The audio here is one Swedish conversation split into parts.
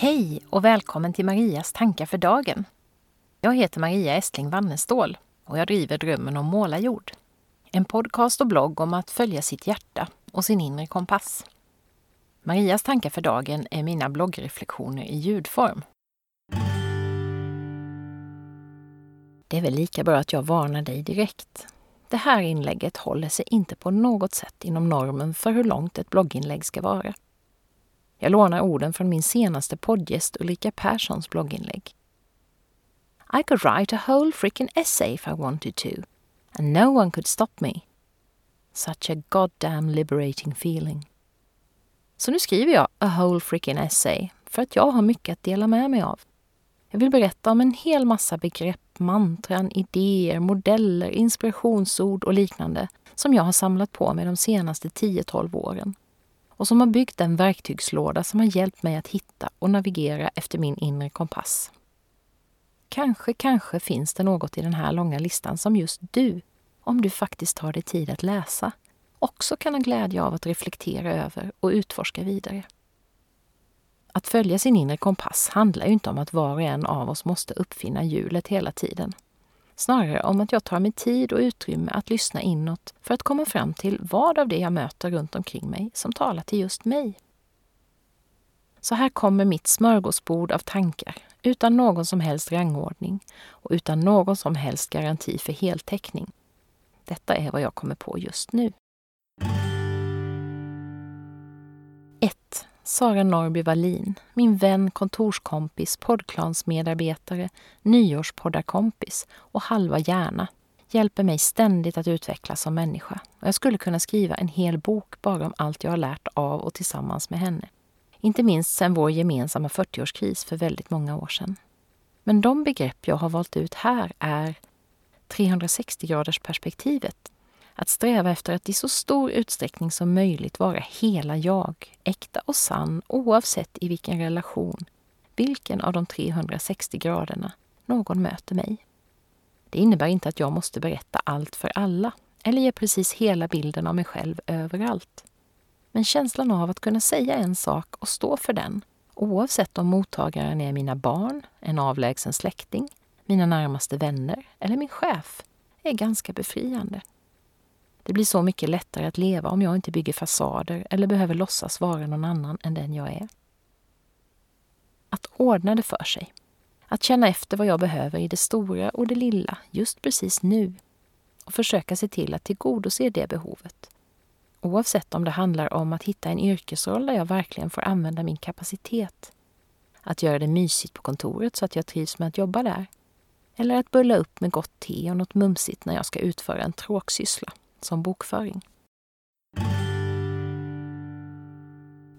Hej och välkommen till Marias tankar för dagen. Jag heter Maria Estling Wannestål och jag driver Drömmen om målarjord. En podcast och blogg om att följa sitt hjärta och sin inre kompass. Marias tankar för dagen är mina bloggreflektioner i ljudform. Det är väl lika bra att jag varnar dig direkt. Det här inlägget håller sig inte på något sätt inom normen för hur långt ett blogginlägg ska vara. Jag lånar orden från min senaste poddgäst Ulrika Perssons blogginlägg. I could write a whole freaking essay if I wanted to, and no one could stop me. Such a goddamn liberating feeling. Så nu skriver jag a whole freaking essay för att jag har mycket att dela med mig av. Jag vill berätta om en hel massa begrepp, mantran, idéer, modeller, inspirationsord och liknande som jag har samlat på mig de senaste 10-12 åren och som har byggt en verktygslåda som har hjälpt mig att hitta och navigera efter min inre kompass. Kanske, kanske finns det något i den här långa listan som just du, om du faktiskt tar dig tid att läsa, också kan ha glädje av att reflektera över och utforska vidare. Att följa sin inre kompass handlar ju inte om att var och en av oss måste uppfinna hjulet hela tiden. Snarare om att jag tar mig tid och utrymme att lyssna inåt för att komma fram till vad av det jag möter runt omkring mig som talar till just mig. Så här kommer mitt smörgåsbord av tankar utan någon som helst rangordning och utan någon som helst garanti för heltäckning. Detta är vad jag kommer på just nu. Sara Norby Wallin, min vän, kontorskompis, poddklansmedarbetare, nyårspoddarkompis och halva hjärna, hjälper mig ständigt att utvecklas som människa. Och jag skulle kunna skriva en hel bok bara om allt jag har lärt av och tillsammans med henne. Inte minst sedan vår gemensamma 40-årskris för väldigt många år sedan. Men de begrepp jag har valt ut här är 360 graders perspektivet att sträva efter att i så stor utsträckning som möjligt vara hela jag, äkta och sann oavsett i vilken relation, vilken av de 360 graderna någon möter mig. Det innebär inte att jag måste berätta allt för alla eller ge precis hela bilden av mig själv överallt. Men känslan av att kunna säga en sak och stå för den, oavsett om mottagaren är mina barn, en avlägsen släkting, mina närmaste vänner eller min chef, är ganska befriande. Det blir så mycket lättare att leva om jag inte bygger fasader eller behöver låtsas vara någon annan än den jag är. Att ordna det för sig. Att känna efter vad jag behöver i det stora och det lilla just precis nu och försöka se till att tillgodose det behovet. Oavsett om det handlar om att hitta en yrkesroll där jag verkligen får använda min kapacitet. Att göra det mysigt på kontoret så att jag trivs med att jobba där. Eller att bulla upp med gott te och något mumsigt när jag ska utföra en tråksyssla som bokföring.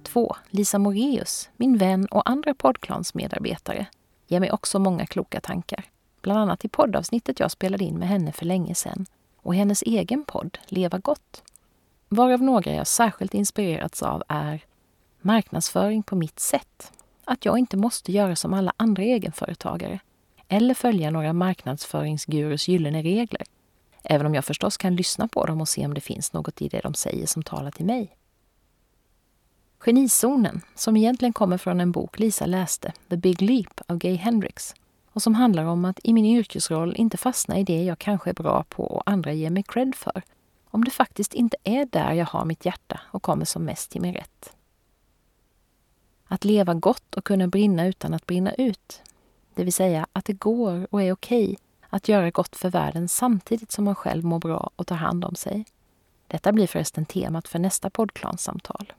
2. Lisa Moreus, min vän och andra poddklansmedarbetare, ger mig också många kloka tankar. Bland annat i poddavsnittet jag spelade in med henne för länge sedan och hennes egen podd Leva gott. Varav några jag särskilt inspirerats av är marknadsföring på mitt sätt. Att jag inte måste göra som alla andra egenföretagare eller följa några marknadsföringsgurus gyllene regler Även om jag förstås kan lyssna på dem och se om det finns något i det de säger som talar till mig. Genizonen, som egentligen kommer från en bok Lisa läste, The Big Leap av Gay Hendricks, och som handlar om att i min yrkesroll inte fastna i det jag kanske är bra på och andra ger mig cred för, om det faktiskt inte är där jag har mitt hjärta och kommer som mest till min rätt. Att leva gott och kunna brinna utan att brinna ut, det vill säga att det går och är okej okay att göra gott för världen samtidigt som man själv mår bra och tar hand om sig. Detta blir förresten temat för nästa poddklansamtal.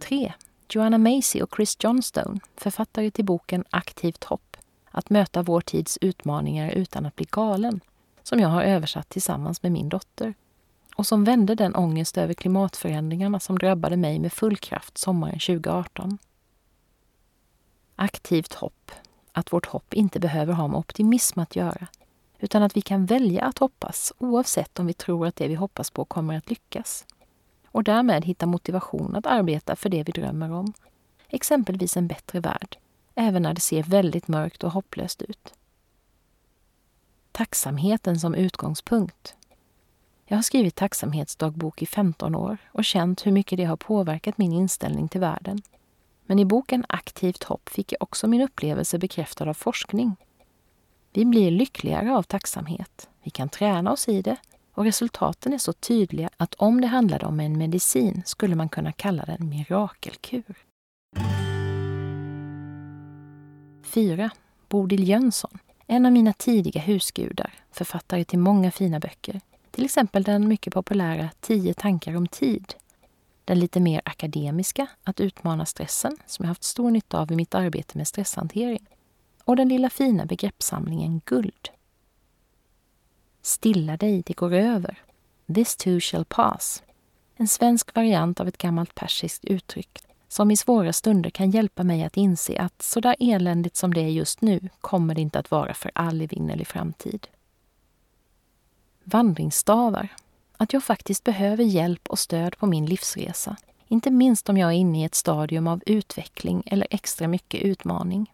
3. Joanna Macy och Chris Johnstone, författare till boken Aktivt hopp. Att möta vår tids utmaningar utan att bli galen, som jag har översatt tillsammans med min dotter och som vände den ångest över klimatförändringarna som drabbade mig med full kraft sommaren 2018. Aktivt hopp att vårt hopp inte behöver ha med optimism att göra, utan att vi kan välja att hoppas oavsett om vi tror att det vi hoppas på kommer att lyckas. Och därmed hitta motivation att arbeta för det vi drömmer om, exempelvis en bättre värld, även när det ser väldigt mörkt och hopplöst ut. Tacksamheten som utgångspunkt. Jag har skrivit tacksamhetsdagbok i 15 år och känt hur mycket det har påverkat min inställning till världen. Men i boken Aktivt hopp fick jag också min upplevelse bekräftad av forskning. Vi blir lyckligare av tacksamhet. Vi kan träna oss i det och resultaten är så tydliga att om det handlade om en medicin skulle man kunna kalla den mirakelkur. 4. Bodil Jönsson, en av mina tidiga husgudar, författare till många fina böcker. Till exempel den mycket populära Tio tankar om tid. Den lite mer akademiska Att utmana stressen, som jag haft stor nytta av i mitt arbete med stresshantering. Och den lilla fina begreppssamlingen Guld. Stilla dig, det går över. This too shall pass. En svensk variant av ett gammalt persiskt uttryck som i svåra stunder kan hjälpa mig att inse att så där eländigt som det är just nu kommer det inte att vara för all evinnerlig framtid. Vandringsstavar. Att jag faktiskt behöver hjälp och stöd på min livsresa. Inte minst om jag är inne i ett stadium av utveckling eller extra mycket utmaning.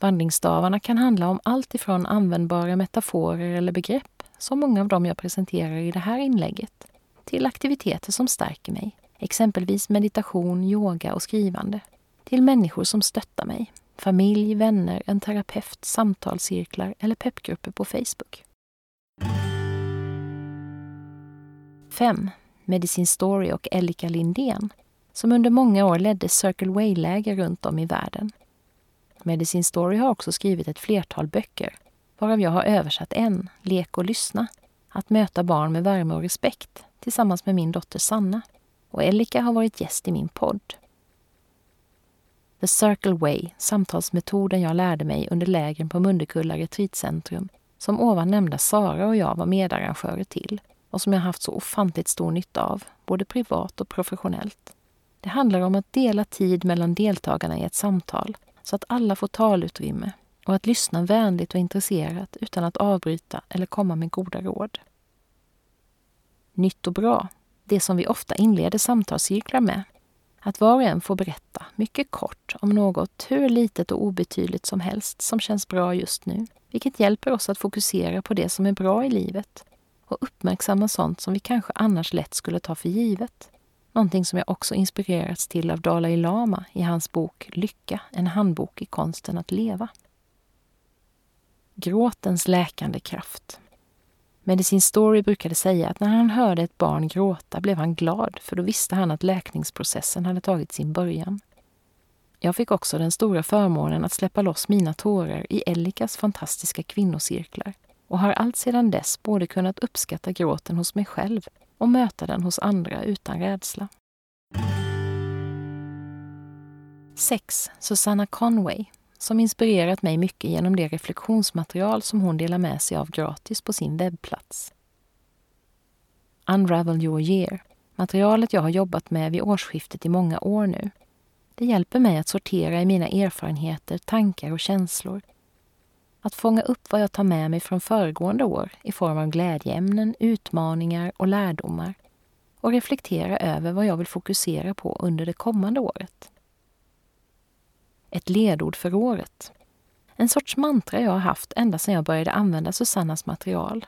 Vandringsstavarna kan handla om allt ifrån användbara metaforer eller begrepp, som många av dem jag presenterar i det här inlägget, till aktiviteter som stärker mig, exempelvis meditation, yoga och skrivande, till människor som stöttar mig, familj, vänner, en terapeut, samtalscirklar eller peppgrupper på Facebook. 5. Medicine Story och Elika Lindén, som under många år ledde Circle Way-läger runt om i världen. Medicine Story har också skrivit ett flertal böcker, varav jag har översatt en, Lek och lyssna, att möta barn med värme och respekt, tillsammans med min dotter Sanna och Elika har varit gäst i min podd. The Circle Way, samtalsmetoden jag lärde mig under lägren på Mundekulla retreatcentrum, som ovan nämnda Sara och jag var medarrangörer till och som jag haft så ofantligt stor nytta av, både privat och professionellt. Det handlar om att dela tid mellan deltagarna i ett samtal så att alla får talutrymme och att lyssna vänligt och intresserat utan att avbryta eller komma med goda råd. Nytt och bra det som vi ofta inleder samtalscirklar med. Att var och en får berätta, mycket kort, om något hur litet och obetydligt som helst som känns bra just nu, vilket hjälper oss att fokusera på det som är bra i livet och uppmärksamma sånt som vi kanske annars lätt skulle ta för givet. Någonting som jag också inspirerats till av Dalai Lama i hans bok Lycka, en handbok i konsten att leva. Gråtens läkande kraft. Medicine Story brukade säga att när han hörde ett barn gråta blev han glad för då visste han att läkningsprocessen hade tagit sin början. Jag fick också den stora förmånen att släppa loss mina tårar i Ellikas fantastiska kvinnocirklar och har allt sedan dess både kunnat uppskatta gråten hos mig själv och möta den hos andra utan rädsla. 6. Susanna Conway som inspirerat mig mycket genom det reflektionsmaterial som hon delar med sig av gratis på sin webbplats. Unravel your year, materialet jag har jobbat med vid årsskiftet i många år nu. Det hjälper mig att sortera i mina erfarenheter, tankar och känslor. Att fånga upp vad jag tar med mig från föregående år i form av glädjeämnen, utmaningar och lärdomar och reflektera över vad jag vill fokusera på under det kommande året ett ledord för året. En sorts mantra jag har haft ända sedan jag började använda Susannas material.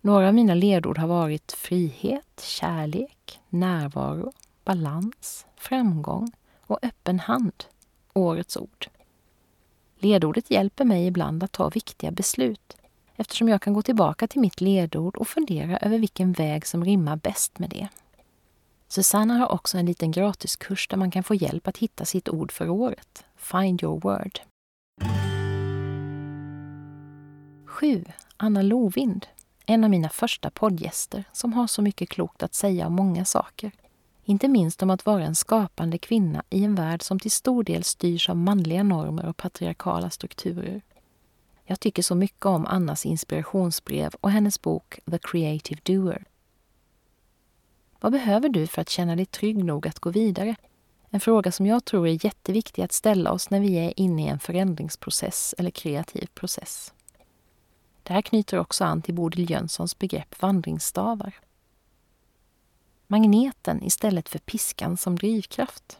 Några av mina ledord har varit frihet, kärlek, närvaro, balans, framgång och öppen hand, årets ord. Ledordet hjälper mig ibland att ta viktiga beslut eftersom jag kan gå tillbaka till mitt ledord och fundera över vilken väg som rimmar bäst med det. Susanna har också en liten gratiskurs där man kan få hjälp att hitta sitt ord för året. Find your word. 7. Anna Lovind, en av mina första poddgäster som har så mycket klokt att säga om många saker. Inte minst om att vara en skapande kvinna i en värld som till stor del styrs av manliga normer och patriarkala strukturer. Jag tycker så mycket om Annas inspirationsbrev och hennes bok The Creative Doer vad behöver du för att känna dig trygg nog att gå vidare? En fråga som jag tror är jätteviktig att ställa oss när vi är inne i en förändringsprocess eller kreativ process. Det här knyter också an till Bodil Jönssons begrepp vandringsstavar. Magneten istället för piskan som drivkraft.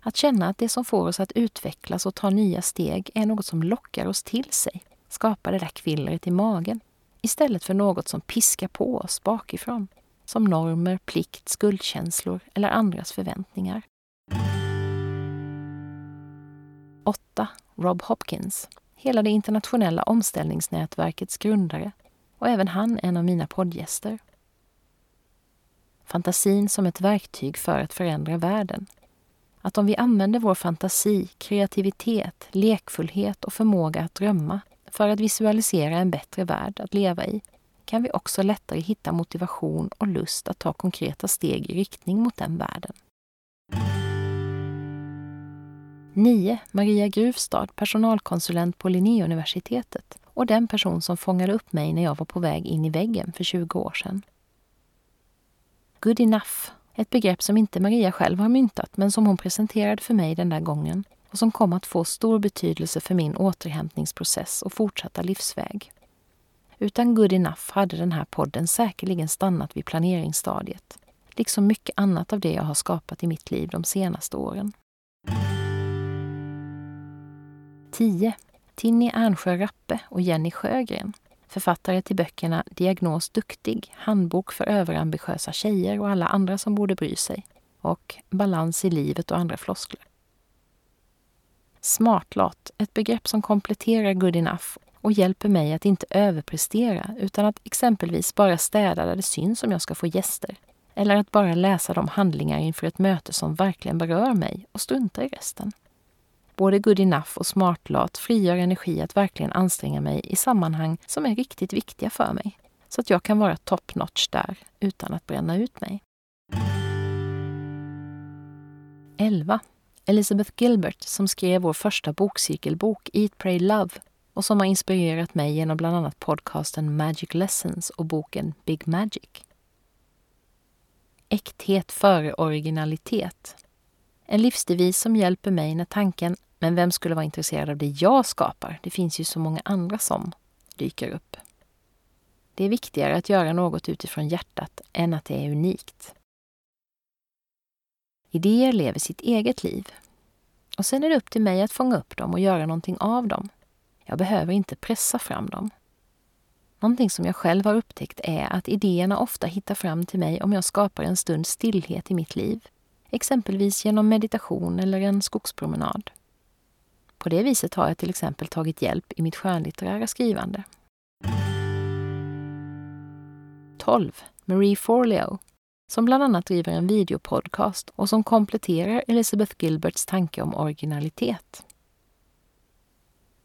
Att känna att det som får oss att utvecklas och ta nya steg är något som lockar oss till sig, skapar det där kvillret i magen istället för något som piskar på oss bakifrån, som normer, plikt, skuldkänslor eller andras förväntningar. 8. Rob Hopkins, hela det internationella omställningsnätverkets grundare och även han en av mina poddgäster. Fantasin som ett verktyg för att förändra världen. Att om vi använder vår fantasi, kreativitet, lekfullhet och förmåga att drömma för att visualisera en bättre värld att leva i kan vi också lättare hitta motivation och lust att ta konkreta steg i riktning mot den världen. 9. Maria Gruvstad, personalkonsulent på Linnéuniversitetet och den person som fångade upp mig när jag var på väg in i väggen för 20 år sedan. Good enough, ett begrepp som inte Maria själv har myntat men som hon presenterade för mig den där gången och som kom att få stor betydelse för min återhämtningsprocess och fortsatta livsväg. Utan Good enough hade den här podden säkerligen stannat vid planeringsstadiet, liksom mycket annat av det jag har skapat i mitt liv de senaste åren. 10. Tinny Ernsjö Rappe och Jenny Sjögren, författare till böckerna Diagnos duktig, Handbok för överambitiösa tjejer och alla andra som borde bry sig och Balans i livet och andra floskler. Smartlat, ett begrepp som kompletterar good enough och hjälper mig att inte överprestera utan att exempelvis bara städa där det syns om jag ska få gäster. Eller att bara läsa de handlingar inför ett möte som verkligen berör mig och strunta i resten. Både good enough och smartlat frigör energi att verkligen anstränga mig i sammanhang som är riktigt viktiga för mig. Så att jag kan vara top notch där utan att bränna ut mig. 11. Elizabeth Gilbert som skrev vår första bokcirkelbok Eat, Pray, Love och som har inspirerat mig genom bland annat podcasten Magic Lessons och boken Big Magic. Äkthet före originalitet. En livsdevis som hjälper mig när tanken ”men vem skulle vara intresserad av det jag skapar? Det finns ju så många andra som” dyker upp. Det är viktigare att göra något utifrån hjärtat än att det är unikt. Idéer lever sitt eget liv. Och sen är det upp till mig att fånga upp dem och göra någonting av dem. Jag behöver inte pressa fram dem. Någonting som jag själv har upptäckt är att idéerna ofta hittar fram till mig om jag skapar en stund stillhet i mitt liv. Exempelvis genom meditation eller en skogspromenad. På det viset har jag till exempel tagit hjälp i mitt skönlitterära skrivande. 12. Marie Forleo som bland annat driver en videopodcast och som kompletterar Elizabeth Gilberts tanke om originalitet.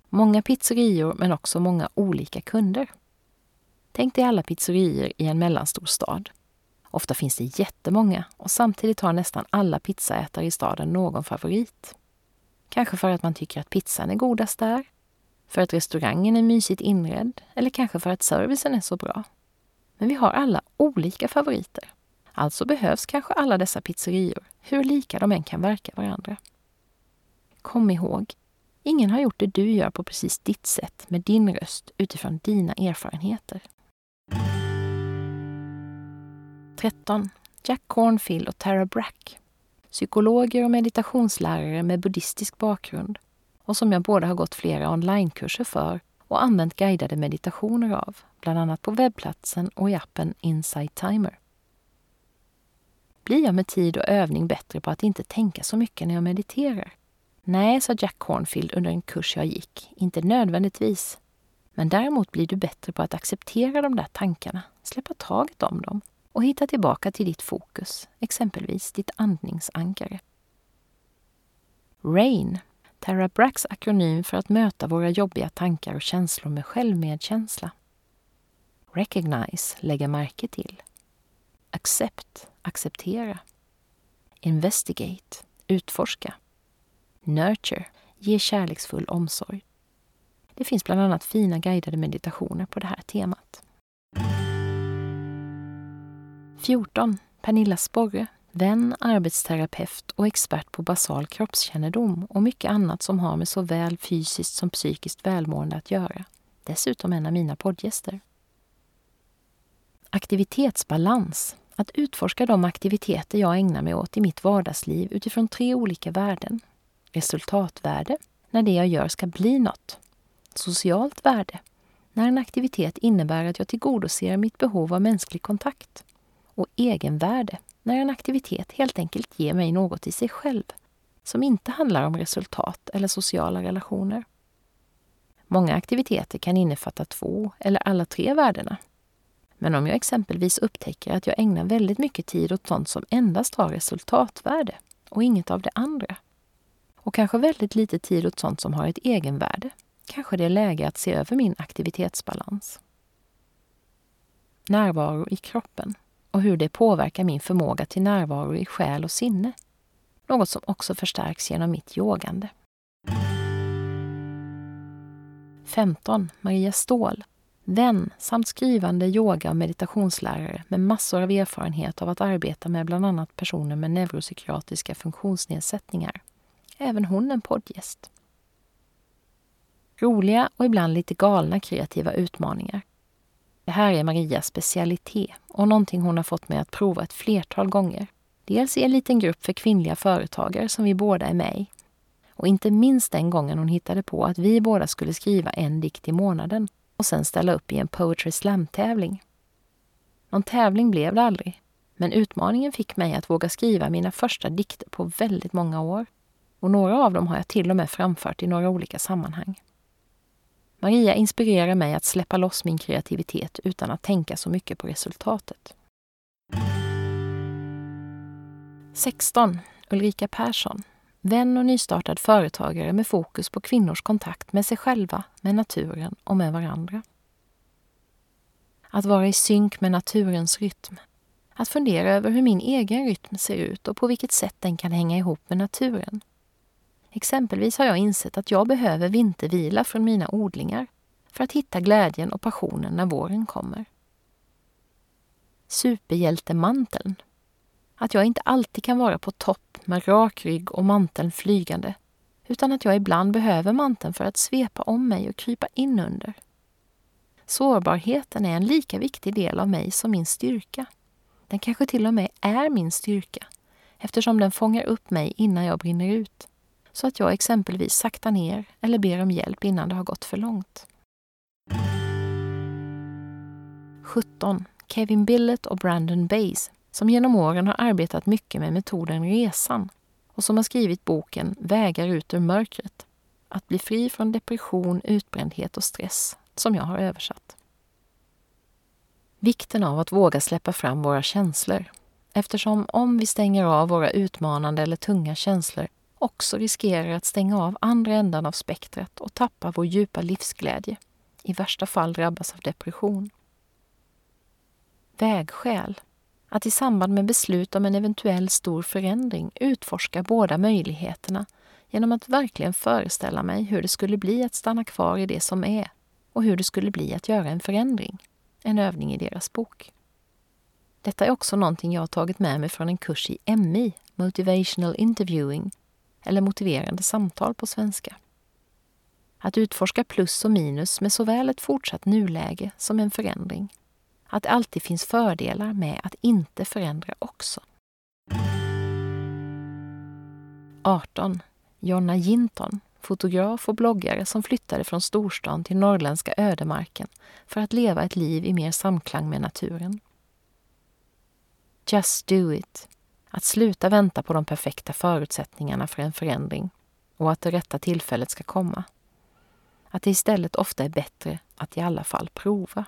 Många pizzerior men också många olika kunder. Tänk dig alla pizzerior i en mellanstor stad. Ofta finns det jättemånga och samtidigt har nästan alla pizzaätare i staden någon favorit. Kanske för att man tycker att pizzan är godast där, för att restaurangen är mysigt inredd eller kanske för att servicen är så bra. Men vi har alla olika favoriter. Alltså behövs kanske alla dessa pizzerior, hur lika de än kan verka varandra. Kom ihåg, ingen har gjort det du gör på precis ditt sätt med din röst utifrån dina erfarenheter. 13. Jack Cornfield och Tara Brack. Psykologer och meditationslärare med buddhistisk bakgrund och som jag båda har gått flera onlinekurser för och använt guidade meditationer av, bland annat på webbplatsen och i appen Insight Timer blir jag med tid och övning bättre på att inte tänka så mycket när jag mediterar. Nej, sa Jack Cornfield under en kurs jag gick, inte nödvändigtvis. Men däremot blir du bättre på att acceptera de där tankarna, släppa taget om dem och hitta tillbaka till ditt fokus, exempelvis ditt andningsankare. RAIN, Tara Bracks akronym för att möta våra jobbiga tankar och känslor med självmedkänsla. Recognize, lägga märke till. Accept, acceptera. Investigate, utforska. Nurture, ge kärleksfull omsorg. Det finns bland annat fina guidade meditationer på det här temat. 14. Pernilla Sporre, vän, arbetsterapeut och expert på basal kroppskännedom och mycket annat som har med såväl fysiskt som psykiskt välmående att göra. Dessutom en av mina poddgäster. Aktivitetsbalans att utforska de aktiviteter jag ägnar mig åt i mitt vardagsliv utifrån tre olika värden. Resultatvärde, när det jag gör ska bli något. Socialt värde, när en aktivitet innebär att jag tillgodoser mitt behov av mänsklig kontakt. Och egenvärde när en aktivitet helt enkelt ger mig något i sig själv som inte handlar om resultat eller sociala relationer. Många aktiviteter kan innefatta två eller alla tre värdena. Men om jag exempelvis upptäcker att jag ägnar väldigt mycket tid åt sånt som endast har resultatvärde och inget av det andra, och kanske väldigt lite tid åt sånt som har ett egenvärde, kanske det är läge att se över min aktivitetsbalans. Närvaro i kroppen och hur det påverkar min förmåga till närvaro i själ och sinne. Något som också förstärks genom mitt yogande. 15. Maria Ståhl. Vän samt skrivande yoga och meditationslärare med massor av erfarenhet av att arbeta med bland annat personer med neuropsykiatriska funktionsnedsättningar. Även hon en poddgäst. Roliga och ibland lite galna kreativa utmaningar. Det här är Marias specialitet och någonting hon har fått mig att prova ett flertal gånger. Dels i en liten grupp för kvinnliga företagare som vi båda är med i. Och inte minst den gången hon hittade på att vi båda skulle skriva en dikt i månaden och sen ställa upp i en Poetry Slam-tävling. Någon tävling blev det aldrig, men utmaningen fick mig att våga skriva mina första dikter på väldigt många år. Och några av dem har jag till och med framfört i några olika sammanhang. Maria inspirerar mig att släppa loss min kreativitet utan att tänka så mycket på resultatet. 16. Ulrika Persson. Vän och nystartad företagare med fokus på kvinnors kontakt med sig själva, med naturen och med varandra. Att vara i synk med naturens rytm. Att fundera över hur min egen rytm ser ut och på vilket sätt den kan hänga ihop med naturen. Exempelvis har jag insett att jag behöver vintervila från mina odlingar för att hitta glädjen och passionen när våren kommer. Superhjältemanteln. Att jag inte alltid kan vara på topp med rak rygg och manteln flygande, utan att jag ibland behöver manteln för att svepa om mig och krypa in under. Sårbarheten är en lika viktig del av mig som min styrka. Den kanske till och med är min styrka, eftersom den fångar upp mig innan jag brinner ut så att jag exempelvis saktar ner eller ber om hjälp innan det har gått för långt. 17. Kevin Billett och Brandon Bays som genom åren har arbetat mycket med metoden Resan och som har skrivit boken Vägar ut ur mörkret. Att bli fri från depression, utbrändhet och stress, som jag har översatt. Vikten av att våga släppa fram våra känslor eftersom om vi stänger av våra utmanande eller tunga känslor också riskerar att stänga av andra ändan av spektret och tappa vår djupa livsglädje. I värsta fall drabbas av depression. Vägskäl. Att i samband med beslut om en eventuell stor förändring utforska båda möjligheterna genom att verkligen föreställa mig hur det skulle bli att stanna kvar i det som är och hur det skulle bli att göra en förändring. En övning i deras bok. Detta är också någonting jag har tagit med mig från en kurs i MI, Motivational Interviewing, eller motiverande samtal på svenska. Att utforska plus och minus med såväl ett fortsatt nuläge som en förändring. Att det alltid finns fördelar med att inte förändra också. 18. Jonna Jinton, fotograf och bloggare som flyttade från storstan till norrländska ödemarken för att leva ett liv i mer samklang med naturen. Just do it, att sluta vänta på de perfekta förutsättningarna för en förändring och att det rätta tillfället ska komma. Att det istället ofta är bättre att i alla fall prova.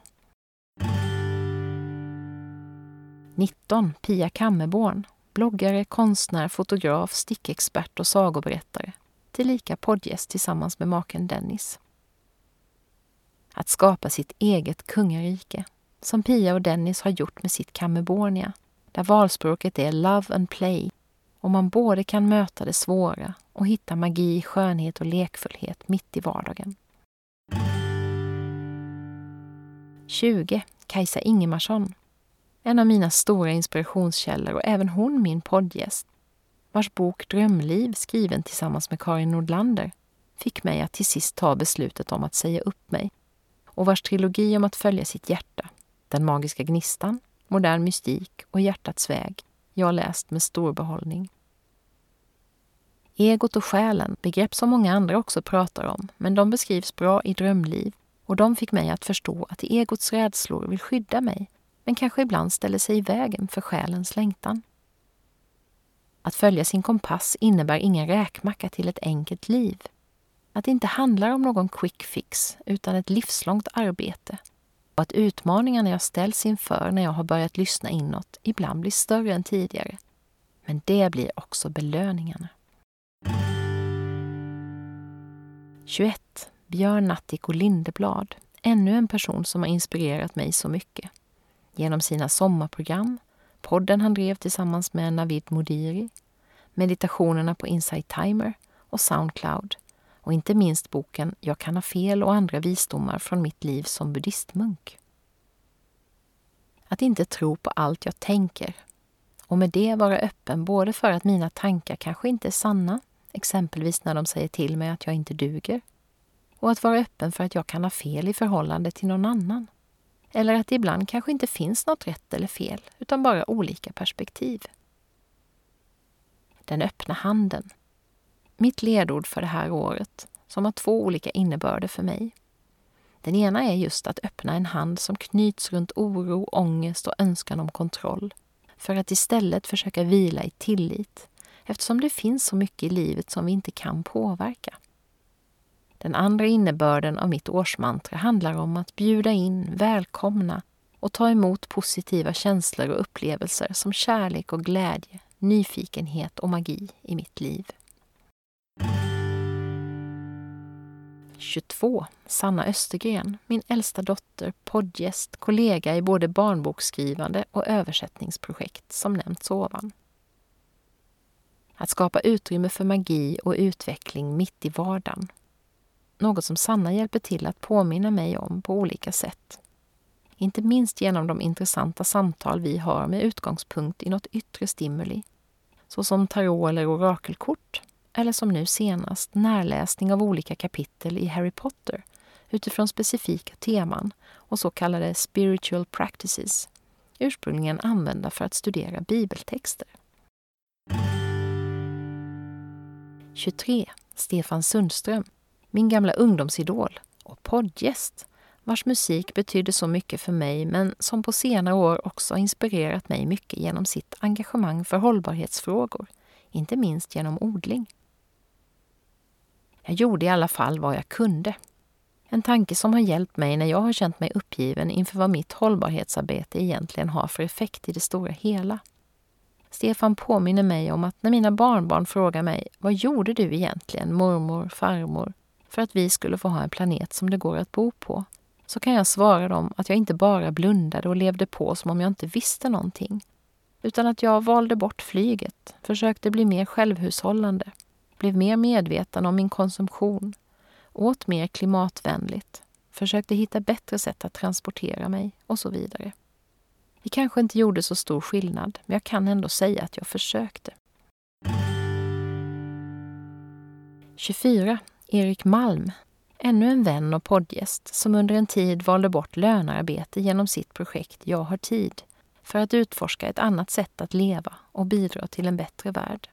19. Pia Kammerborn, bloggare, konstnär, fotograf, stickexpert och sagoberättare. Tillika poddgäst tillsammans med maken Dennis. Att skapa sitt eget kungarike, som Pia och Dennis har gjort med sitt Kammerbornia där valspråket är love and play och man både kan möta det svåra och hitta magi, skönhet och lekfullhet mitt i vardagen. 20. Kajsa Ingemarsson. En av mina stora inspirationskällor och även hon min poddgäst vars bok Drömliv, skriven tillsammans med Karin Nordlander, fick mig att till sist ta beslutet om att säga upp mig och vars trilogi om att följa sitt hjärta, Den magiska gnistan modern mystik och hjärtats väg jag läst med stor behållning. Egot och själen, begrepp som många andra också pratar om, men de beskrivs bra i Drömliv Och de fick mig att förstå att egots rädslor vill skydda mig men kanske ibland ställer sig i vägen för själens längtan. Att följa sin kompass innebär ingen räkmacka till ett enkelt liv. Att det inte handlar om någon quick fix utan ett livslångt arbete. Och att utmaningarna jag ställs inför när jag har börjat lyssna inåt ibland blir större än tidigare. Men det blir också belöningarna. 21. Björn Natthiko Lindeblad. Ännu en person som har inspirerat mig så mycket. Genom sina sommarprogram, podden han drev tillsammans med Navid Modiri, meditationerna på Insight Timer och Soundcloud och inte minst boken Jag kan ha fel och andra visdomar från mitt liv som buddhistmunk. Att inte tro på allt jag tänker och med det vara öppen både för att mina tankar kanske inte är sanna, exempelvis när de säger till mig att jag inte duger, och att vara öppen för att jag kan ha fel i förhållande till någon annan. Eller att det ibland kanske inte finns något rätt eller fel, utan bara olika perspektiv. Den öppna handen. Mitt ledord för det här året, som har två olika innebörder för mig. Den ena är just att öppna en hand som knyts runt oro, ångest och önskan om kontroll. För att istället försöka vila i tillit, eftersom det finns så mycket i livet som vi inte kan påverka. Den andra innebörden av mitt årsmantra handlar om att bjuda in, välkomna och ta emot positiva känslor och upplevelser som kärlek och glädje, nyfikenhet och magi i mitt liv. 22. Sanna Östergren, min äldsta dotter, poddgäst, kollega i både barnboksskrivande och översättningsprojekt som nämnts ovan. Att skapa utrymme för magi och utveckling mitt i vardagen. Något som Sanna hjälper till att påminna mig om på olika sätt. Inte minst genom de intressanta samtal vi har med utgångspunkt i något yttre stimuli, såsom tarot eller orakelkort, eller som nu senast närläsning av olika kapitel i Harry Potter utifrån specifika teman och så kallade spiritual practices, ursprungligen använda för att studera bibeltexter. 23. Stefan Sundström, min gamla ungdomsidol och poddgäst vars musik betydde så mycket för mig men som på senare år också inspirerat mig mycket genom sitt engagemang för hållbarhetsfrågor, inte minst genom odling. Jag gjorde i alla fall vad jag kunde. En tanke som har hjälpt mig när jag har känt mig uppgiven inför vad mitt hållbarhetsarbete egentligen har för effekt i det stora hela. Stefan påminner mig om att när mina barnbarn frågar mig Vad gjorde du egentligen, mormor, farmor, för att vi skulle få ha en planet som det går att bo på? Så kan jag svara dem att jag inte bara blundade och levde på som om jag inte visste någonting. Utan att jag valde bort flyget, försökte bli mer självhushållande, blev mer medveten om min konsumtion, åt mer klimatvänligt, försökte hitta bättre sätt att transportera mig och så vidare. Vi kanske inte gjorde så stor skillnad, men jag kan ändå säga att jag försökte. 24. Erik Malm, ännu en vän och poddgäst som under en tid valde bort lönearbete genom sitt projekt Jag har tid för att utforska ett annat sätt att leva och bidra till en bättre värld.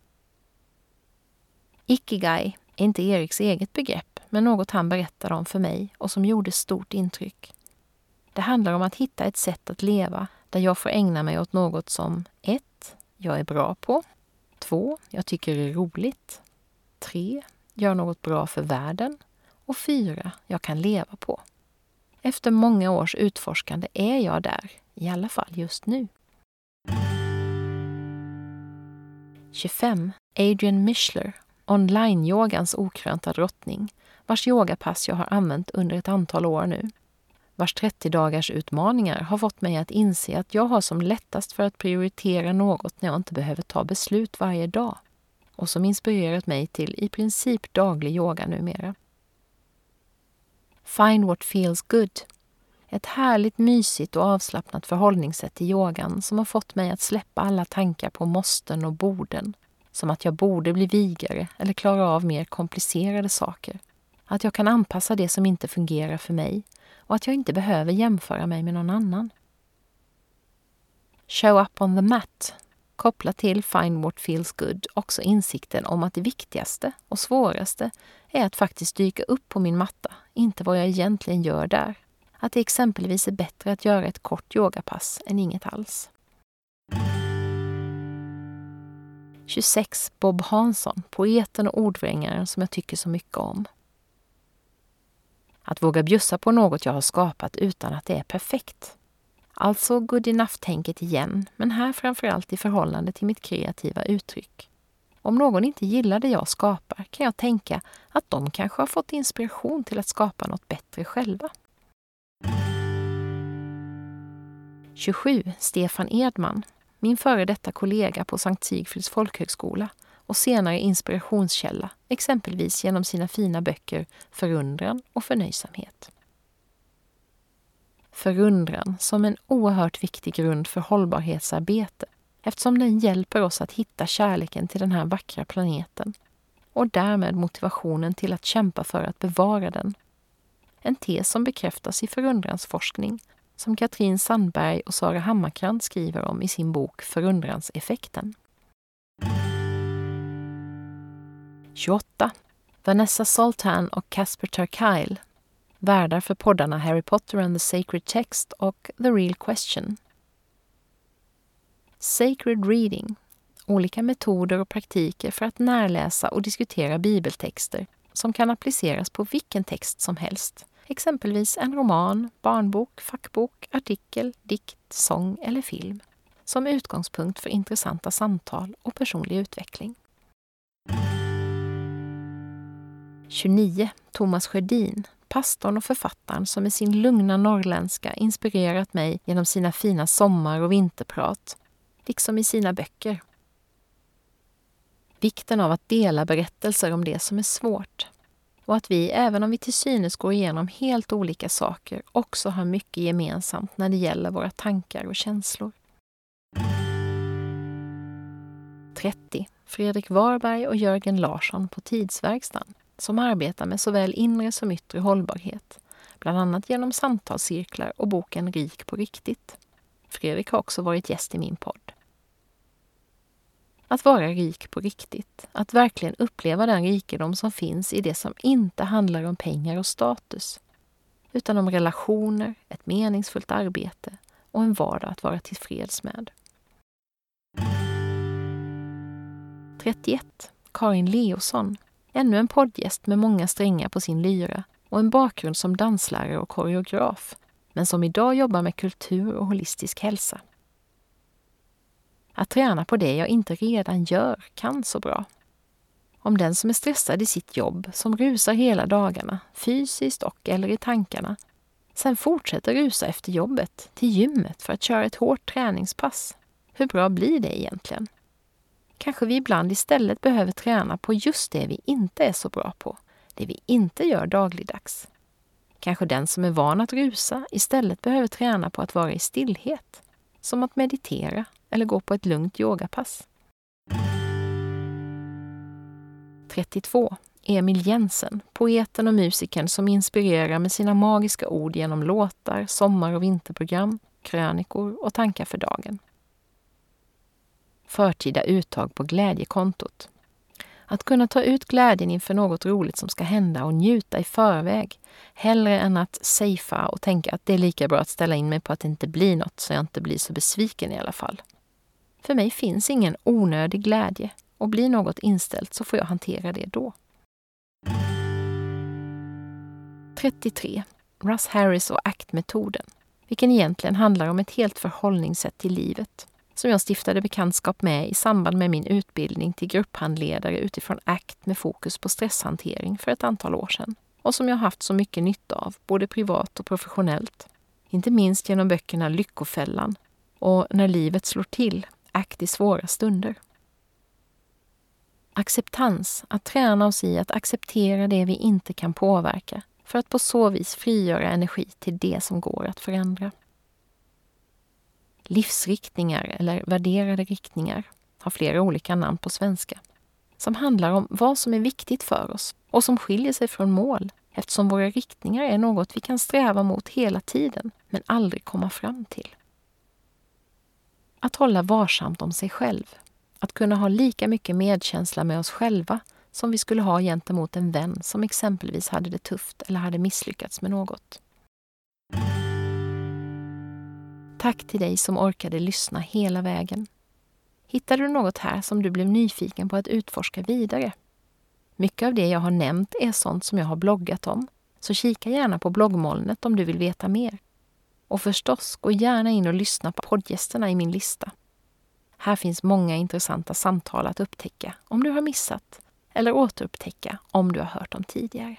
Ikigai är inte Eriks eget begrepp, men något han berättade om för mig och som gjorde stort intryck. Det handlar om att hitta ett sätt att leva där jag får ägna mig åt något som 1. Jag är bra på. 2. Jag tycker det är roligt. 3. Gör något bra för världen. Och 4. Jag kan leva på. Efter många års utforskande är jag där, i alla fall just nu. 25. Adrian Mischler online-yogans okrönta drottning, vars yogapass jag har använt under ett antal år nu. Vars 30 dagars utmaningar har fått mig att inse att jag har som lättast för att prioritera något när jag inte behöver ta beslut varje dag och som inspirerat mig till i princip daglig yoga numera. Find what feels good. Ett härligt mysigt och avslappnat förhållningssätt till yogan som har fått mig att släppa alla tankar på måsten och borden som att jag borde bli vigare eller klara av mer komplicerade saker. Att jag kan anpassa det som inte fungerar för mig och att jag inte behöver jämföra mig med någon annan. Show up on the mat kopplat till Find what feels good också insikten om att det viktigaste och svåraste är att faktiskt dyka upp på min matta, inte vad jag egentligen gör där. Att det exempelvis är bättre att göra ett kort yogapass än inget alls. 26. Bob Hansson, poeten och ordvrängaren som jag tycker så mycket om. Att våga bjussa på något jag har skapat utan att det är perfekt. Alltså good enough-tänket igen, men här framförallt i förhållande till mitt kreativa uttryck. Om någon inte gillar det jag skapar kan jag tänka att de kanske har fått inspiration till att skapa något bättre själva. 27. Stefan Edman, min före detta kollega på Sankt Sigfrids folkhögskola och senare inspirationskälla, exempelvis genom sina fina böcker Förundran och förnöjsamhet. Förundran som en oerhört viktig grund för hållbarhetsarbete eftersom den hjälper oss att hitta kärleken till den här vackra planeten och därmed motivationen till att kämpa för att bevara den. En tes som bekräftas i förundransforskning som Katrin Sandberg och Sara Hammarkrant skriver om i sin bok Förundranseffekten. 28. Vanessa Sultan och Casper ter värdar för poddarna Harry Potter and the Sacred Text och The Real Question. Sacred Reading, olika metoder och praktiker för att närläsa och diskutera bibeltexter som kan appliceras på vilken text som helst. Exempelvis en roman, barnbok, fackbok, artikel, dikt, sång eller film. Som utgångspunkt för intressanta samtal och personlig utveckling. 29. Thomas Sjödin, pastorn och författaren som med sin lugna norrländska inspirerat mig genom sina fina sommar och vinterprat, liksom i sina böcker. Vikten av att dela berättelser om det som är svårt och att vi, även om vi till synes går igenom helt olika saker, också har mycket gemensamt när det gäller våra tankar och känslor. 30. Fredrik Warberg och Jörgen Larsson på Tidsverkstan som arbetar med såväl inre som yttre hållbarhet, bland annat genom samtalscirklar och boken Rik på riktigt. Fredrik har också varit gäst i min podd. Att vara rik på riktigt, att verkligen uppleva den rikedom som finns i det som inte handlar om pengar och status, utan om relationer, ett meningsfullt arbete och en vardag att vara tillfreds med. 31. Karin Leosson Ännu en poddgäst med många strängar på sin lyra och en bakgrund som danslärare och koreograf, men som idag jobbar med kultur och holistisk hälsa. Att träna på det jag inte redan gör kan så bra. Om den som är stressad i sitt jobb, som rusar hela dagarna, fysiskt och eller i tankarna, sen fortsätter rusa efter jobbet till gymmet för att köra ett hårt träningspass. Hur bra blir det egentligen? kanske vi ibland istället behöver träna på just det vi inte är så bra på, det vi inte gör dagligdags. Kanske den som är van att rusa istället behöver träna på att vara i stillhet, som att meditera eller gå på ett lugnt yogapass. 32. Emil Jensen, poeten och musikern som inspirerar med sina magiska ord genom låtar, sommar och vinterprogram, krönikor och tankar för dagen förtida uttag på glädjekontot. Att kunna ta ut glädjen inför något roligt som ska hända och njuta i förväg, hellre än att safea och tänka att det är lika bra att ställa in mig på att det inte blir något så jag inte blir så besviken i alla fall. För mig finns ingen onödig glädje och blir något inställt så får jag hantera det då. 33. Russ Harris och ACT-metoden. vilken egentligen handlar om ett helt förhållningssätt till livet som jag stiftade bekantskap med i samband med min utbildning till grupphandledare utifrån ACT med fokus på stresshantering för ett antal år sedan och som jag haft så mycket nytta av, både privat och professionellt. Inte minst genom böckerna Lyckofällan och När livet slår till, ACT i svåra stunder. Acceptans, att träna oss i att acceptera det vi inte kan påverka för att på så vis frigöra energi till det som går att förändra livsriktningar eller värderade riktningar, har flera olika namn på svenska, som handlar om vad som är viktigt för oss och som skiljer sig från mål eftersom våra riktningar är något vi kan sträva mot hela tiden men aldrig komma fram till. Att hålla varsamt om sig själv, att kunna ha lika mycket medkänsla med oss själva som vi skulle ha gentemot en vän som exempelvis hade det tufft eller hade misslyckats med något. Tack till dig som orkade lyssna hela vägen. Hittade du något här som du blev nyfiken på att utforska vidare? Mycket av det jag har nämnt är sånt som jag har bloggat om, så kika gärna på bloggmolnet om du vill veta mer. Och förstås, gå gärna in och lyssna på poddgästerna i min lista. Här finns många intressanta samtal att upptäcka om du har missat eller återupptäcka om du har hört dem tidigare.